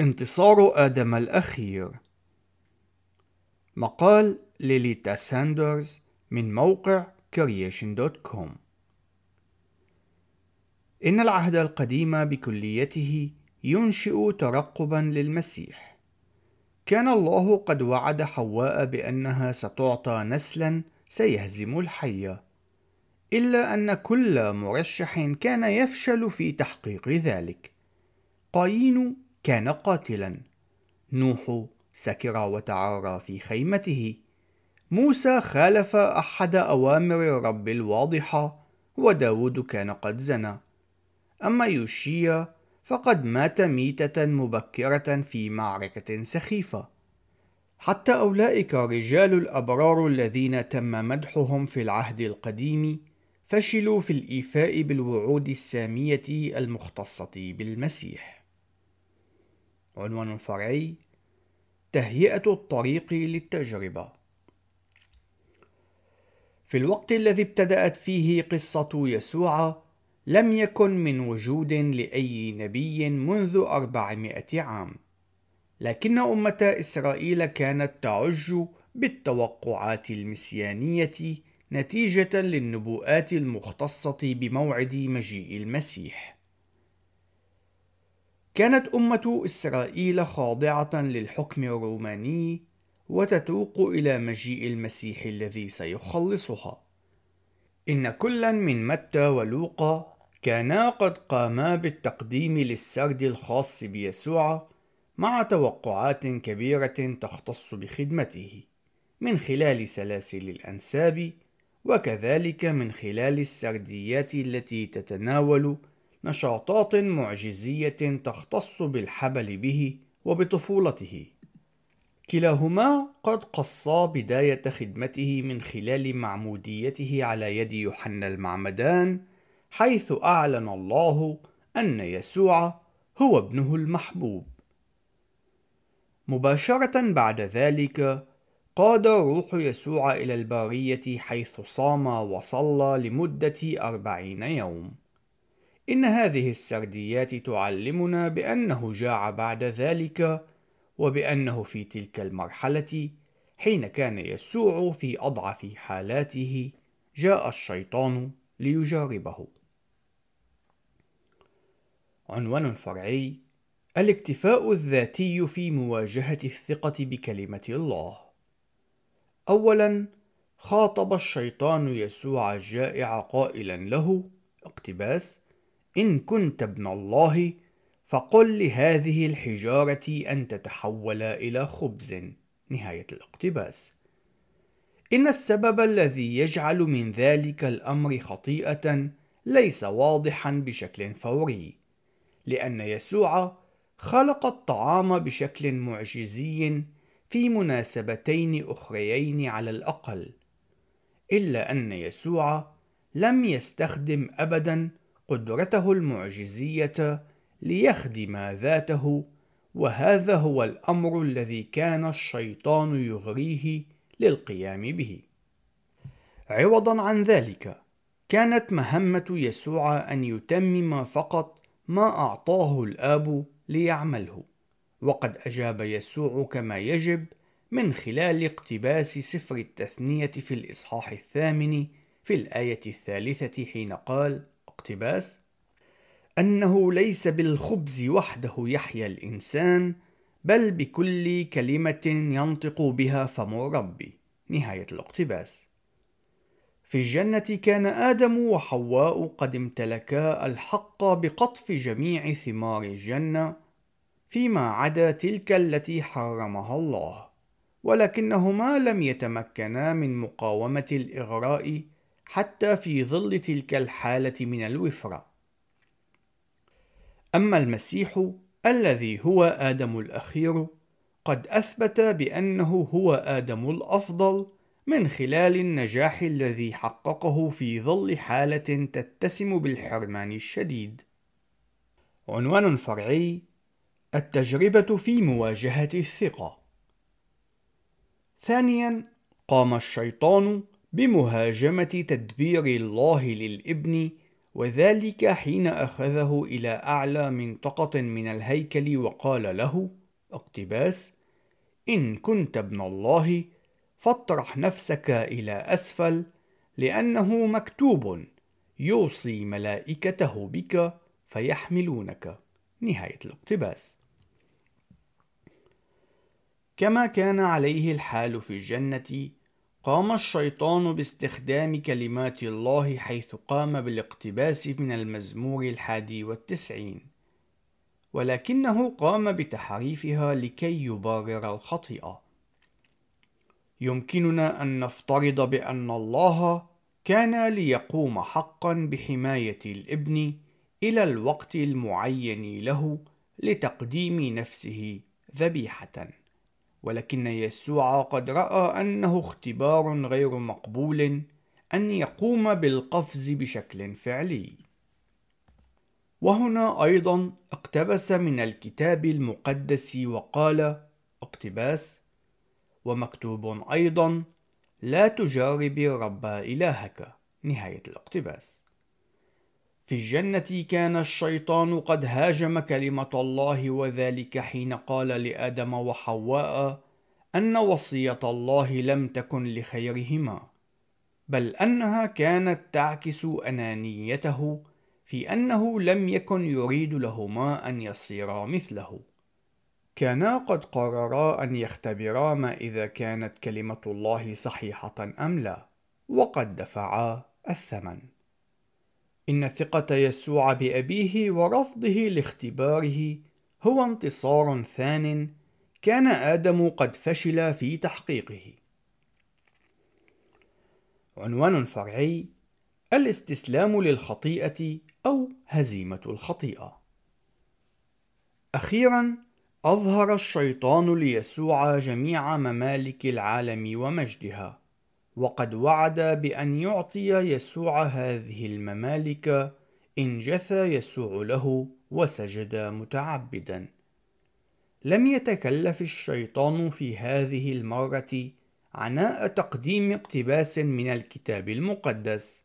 انتصار آدم الأخير. مقال ليليتا ساندرز من موقع creation.com إن العهد القديم بكليته ينشئ ترقبا للمسيح. كان الله قد وعد حواء بأنها ستعطى نسلا سيهزم الحية إلا أن كل مرشح كان يفشل في تحقيق ذلك. قايين كان قاتلا. نوح سكر وتعارى في خيمته. موسى خالف أحد أوامر الرب الواضحة وداود كان قد زنى. أما يوشيا فقد مات ميتة مبكرة في معركة سخيفة. حتى أولئك رجال الأبرار الذين تم مدحهم في العهد القديم فشلوا في الإيفاء بالوعود السامية المختصة بالمسيح. عنوان فرعي تهيئة الطريق للتجربة. في الوقت الذي ابتدأت فيه قصة يسوع لم يكن من وجود لأي نبي منذ أربعمائة عام لكن أمة إسرائيل كانت تعج بالتوقعات المسيانية نتيجة للنبوءات المختصة بموعد مجيء المسيح. كانت أمة إسرائيل خاضعة للحكم الروماني وتتوق إلى مجيء المسيح الذي سيخلصها. إن كلا من متى ولوقا كانا قد قاما بالتقديم للسرد الخاص بيسوع مع توقعات كبيرة تختص بخدمته من خلال سلاسل الأنساب وكذلك من خلال السرديات التي تتناول نشاطات معجزية تختص بالحبل به وبطفولته. كلاهما قد قصا بداية خدمته من خلال معموديته على يد يوحنا المعمدان حيث أعلن الله أن يسوع هو ابنه المحبوب. مباشرة بعد ذلك قاد روح يسوع إلى البارية حيث صام وصلى لمدة أربعين يوم. إن هذه السرديات تعلمنا بأنه جاع بعد ذلك وبأنه في تلك المرحلة حين كان يسوع في أضعف حالاته جاء الشيطان ليجاربه. عنوان فرعي الاكتفاء الذاتي في مواجهة الثقة بكلمة الله. أولاً خاطب الشيطان يسوع الجائع قائلا له اقتباس إن كنت ابن الله فقل لهذه الحجارة أن تتحول إلى خبز. نهاية الاقتباس. إن السبب الذي يجعل من ذلك الأمر خطيئة ليس واضحا بشكل فوري لأن يسوع خلق الطعام بشكل معجزي في مناسبتين أخريين على الأقل إلا أن يسوع لم يستخدم أبدا قدرته المعجزية ليخدم ذاته وهذا هو الأمر الذي كان الشيطان يغريه للقيام به. عوضا عن ذلك كانت مهمة يسوع أن يتمم فقط ما أعطاه الآب ليعمله. وقد أجاب يسوع كما يجب من خلال اقتباس سفر التثنية في الإصحاح الثامن في الآية الثالثة حين قال اقتباس أنه ليس بالخبز وحده يحيا الإنسان بل بكل كلمة ينطق بها فم ربي. نهاية الاقتباس. في الجنة كان آدم وحواء قد امتلكا الحق بقطف جميع ثمار الجنة فيما عدا تلك التي حرمها الله ولكنهما لم يتمكنا من مقاومة الإغراء حتى في ظل تلك الحالة من الوفرة. أما المسيح الذي هو آدم الأخير قد أثبت بأنه هو آدم الأفضل من خلال النجاح الذي حققه في ظل حالة تتسم بالحرمان الشديد. عنوان فرعي: التجربة في مواجهة الثقة. ثانيا، قام الشيطان بمهاجمة تدبير الله للابن وذلك حين أخذه إلى أعلى منطقة من الهيكل وقال له اقتباس إن كنت ابن الله فاطرح نفسك إلى أسفل لأنه مكتوب يوصي ملائكته بك فيحملونك. نهاية الاقتباس. كما كان عليه الحال في الجنة قام الشيطان باستخدام كلمات الله حيث قام بالاقتباس من المزمور الحادي والتسعين. ولكنه قام بتحريفها لكي يبرر الخطيئة. يمكننا أن نفترض بأن الله كان ليقوم حقا بحماية الإبن إلى الوقت المعين له لتقديم نفسه ذبيحة. ولكن يسوع قد رأى أنه اختبار غير مقبول أن يقوم بالقفز بشكل فعلي. وهنا أيضا اقتبس من الكتاب المقدس وقال اقتباس ومكتوب أيضا لا تجارب رب إلهك نهاية الاقتباس. في الجنة كان الشيطان قد هاجم كلمة الله وذلك حين قال لآدم وحواء أن وصية الله لم تكن لخيرهما، بل أنها كانت تعكس أنانيته في أنه لم يكن يريد لهما أن يصيرا مثله. كانا قد قررا أن يختبرا ما إذا كانت كلمة الله صحيحة أم لا، وقد دفعا الثمن. إن ثقة يسوع بأبيه ورفضه لاختباره هو انتصار ثان كان آدم قد فشل في تحقيقه. عنوان فرعي: الاستسلام للخطيئة أو هزيمة الخطيئة. أخيرا أظهر الشيطان ليسوع جميع ممالك العالم ومجدها. وقد وعد بأن يعطي يسوع هذه الممالك إن جثى يسوع له وسجد متعبدا. لم يتكلف الشيطان في هذه المرة عناء تقديم اقتباس من الكتاب المقدس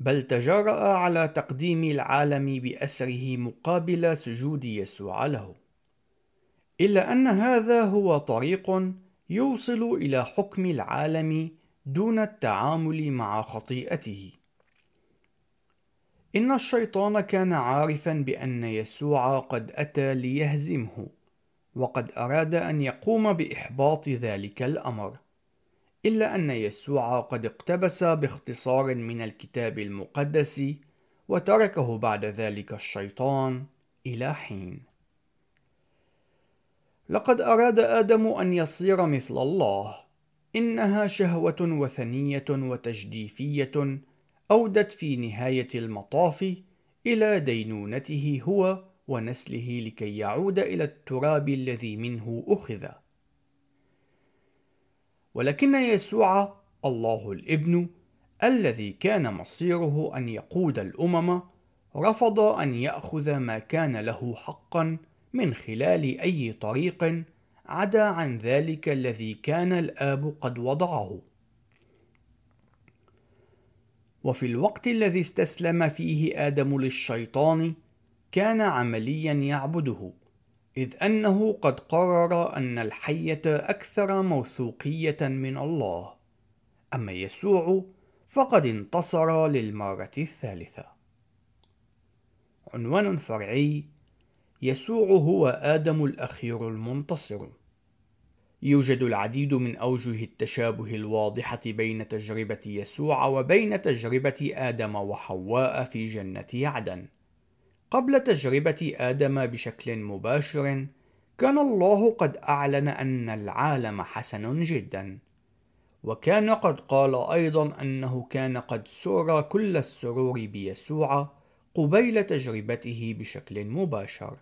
بل تجرأ على تقديم العالم بأسره مقابل سجود يسوع له. إلا أن هذا هو طريق يوصل إلى حكم العالم دون التعامل مع خطيئته. إن الشيطان كان عارفا بأن يسوع قد أتى ليهزمه، وقد أراد أن يقوم بإحباط ذلك الأمر، إلا أن يسوع قد اقتبس باختصار من الكتاب المقدس، وتركه بعد ذلك الشيطان إلى حين. لقد أراد آدم أن يصير مثل الله. إنها شهوة وثنية وتجديفية أودت في نهاية المطاف إلى دينونته هو ونسله لكي يعود إلى التراب الذي منه أخذ. ولكن يسوع الله الإبن الذي كان مصيره أن يقود الأمم رفض أن يأخذ ما كان له حقا من خلال أي طريق عدا عن ذلك الذي كان الآب قد وضعه. وفي الوقت الذي استسلم فيه آدم للشيطان كان عمليا يعبده إذ أنه قد قرر أن الحية أكثر موثوقية من الله أما يسوع فقد انتصر للمرة الثالثة عنوان فرعي يسوع هو آدم الأخير المنتصر. يوجد العديد من أوجه التشابه الواضحة بين تجربة يسوع وبين تجربة آدم وحواء في جنة عدن. قبل تجربة آدم بشكل مباشر، كان الله قد أعلن أن العالم حسن جدا. وكان قد قال أيضا أنه كان قد سر كل السرور بيسوع قبيل تجربته بشكل مباشر.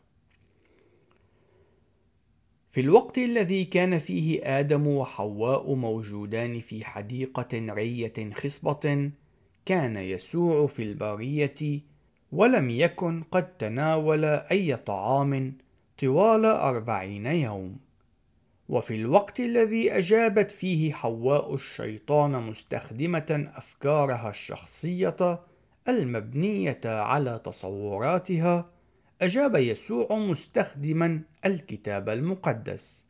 في الوقت الذي كان فيه آدم وحواء موجودان في حديقة رية خصبة، كان يسوع في البرية ولم يكن قد تناول أي طعام طوال أربعين يوم. وفي الوقت الذي أجابت فيه حواء الشيطان مستخدمة أفكارها الشخصية المبنية على تصوراتها أجاب يسوع مستخدما الكتاب المقدس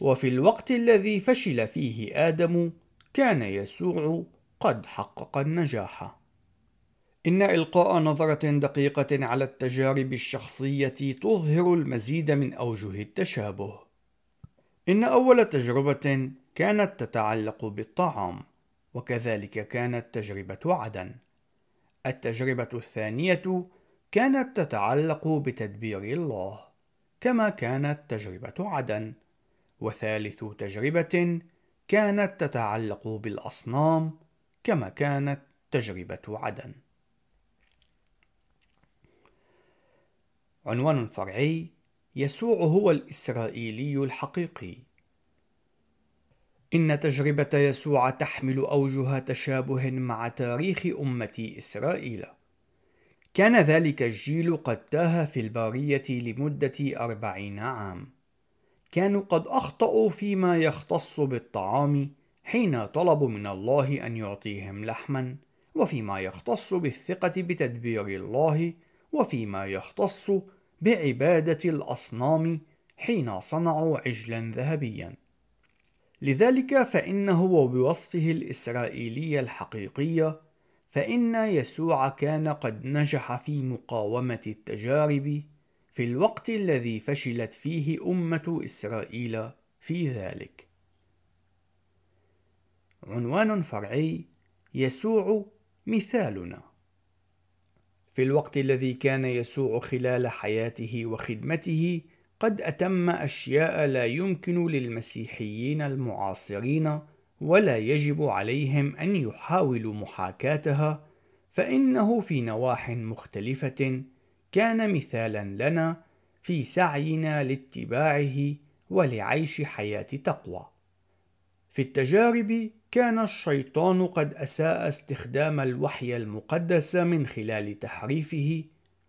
وفي الوقت الذي فشل فيه آدم كان يسوع قد حقق النجاح إن إلقاء نظرة دقيقة على التجارب الشخصية تظهر المزيد من أوجه التشابه. إن أول تجربة كانت تتعلق بالطعام، وكذلك كانت تجربة عدن. التجربة الثانية كانت تتعلق بتدبير الله، كما كانت تجربة عدن. وثالث تجربة كانت تتعلق بالأصنام، كما كانت تجربة عدن. عنوان فرعي يسوع هو الإسرائيلي الحقيقي إن تجربة يسوع تحمل أوجه تشابه مع تاريخ أمة إسرائيل كان ذلك الجيل قد تاه في البارية لمدة أربعين عام. كانوا قد أخطأوا فيما يختص بالطعام حين طلبوا من الله أن يعطيهم لحما وفيما يختص بالثقة بتدبير الله وفيما يختص بعبادة الأصنام حين صنعوا عجلا ذهبيا. لذلك فإنه وبوصفه الإسرائيلي الحقيقي فإن يسوع كان قد نجح في مقاومة التجارب في الوقت الذي فشلت فيه أمة إسرائيل في ذلك. عنوان فرعي يسوع مثالنا في الوقت الذي كان يسوع خلال حياته وخدمته قد أتم أشياء لا يمكن للمسيحيين المعاصرين ولا يجب عليهم أن يحاولوا محاكاتها فإنه في نواح مختلفة كان مثالا لنا في سعينا لاتباعه ولعيش حياة تقوى. في التجارب كان الشيطان قد أساء استخدام الوحي المقدس من خلال تحريفه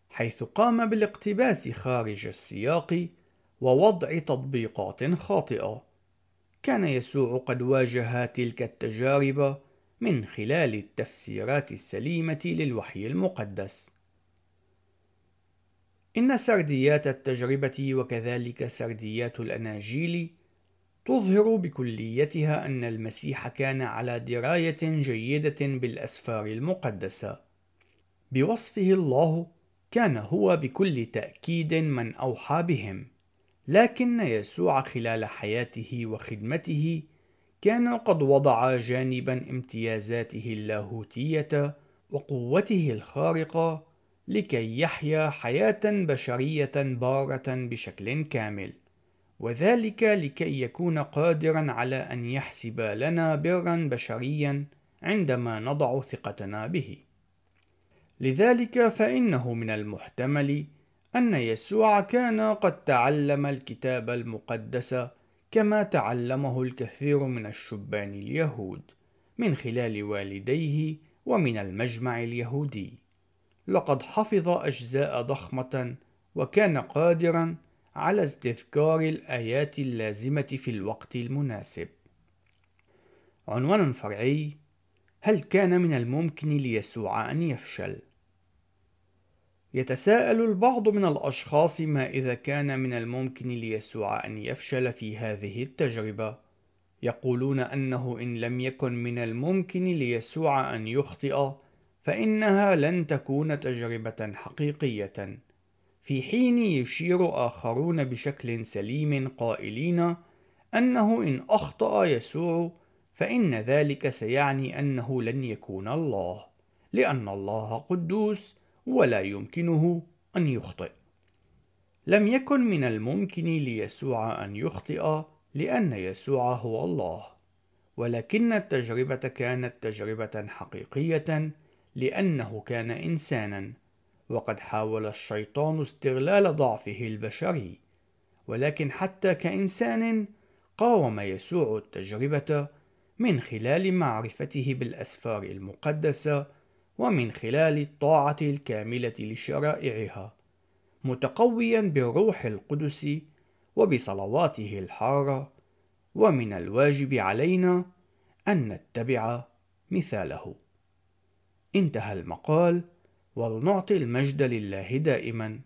حيث قام بالاقتباس خارج السياق ووضع تطبيقات خاطئة كان يسوع قد واجه تلك التجارب من خلال التفسيرات السليمة للوحي المقدس إن سرديات التجربة وكذلك سرديات الأناجيل تظهر بكليتها أن المسيح كان على دراية جيدة بالأسفار المقدسة. بوصفه الله كان هو بكل تأكيد من أوحى بهم، لكن يسوع خلال حياته وخدمته كان قد وضع جانبا امتيازاته اللاهوتية وقوته الخارقة لكي يحيا حياة بشرية بارة بشكل كامل. وذلك لكي يكون قادرا على أن يحسب لنا برا بشريا عندما نضع ثقتنا به لذلك فإنه من المحتمل أن يسوع كان قد تعلم الكتاب المقدس كما تعلمه الكثير من الشبان اليهود من خلال والديه ومن المجمع اليهودي لقد حفظ أجزاء ضخمة وكان قادرا على استذكار الآيات اللازمة في الوقت المناسب. عنوان فرعي: هل كان من الممكن ليسوع أن يفشل؟ يتساءل البعض من الأشخاص ما إذا كان من الممكن ليسوع أن يفشل في هذه التجربة. يقولون أنه إن لم يكن من الممكن ليسوع أن يخطئ، فإنها لن تكون تجربة حقيقية. في حين يشير آخرون بشكل سليم قائلين أنه إن أخطأ يسوع فإن ذلك سيعني أنه لن يكون الله، لأن الله قدوس ولا يمكنه أن يخطئ. لم يكن من الممكن ليسوع أن يخطئ لأن يسوع هو الله، ولكن التجربة كانت تجربة حقيقية لأنه كان إنسانا. وقد حاول الشيطان استغلال ضعفه البشري. ولكن حتى كإنسان قاوم يسوع التجربة من خلال معرفته بالأسفار المقدسة ومن خلال الطاعة الكاملة لشرائعها متقويا بالروح القدس وبصلواته الحارة. ومن الواجب علينا أن نتبع مثاله. انتهى المقال ولنعطي المجد لله دائما.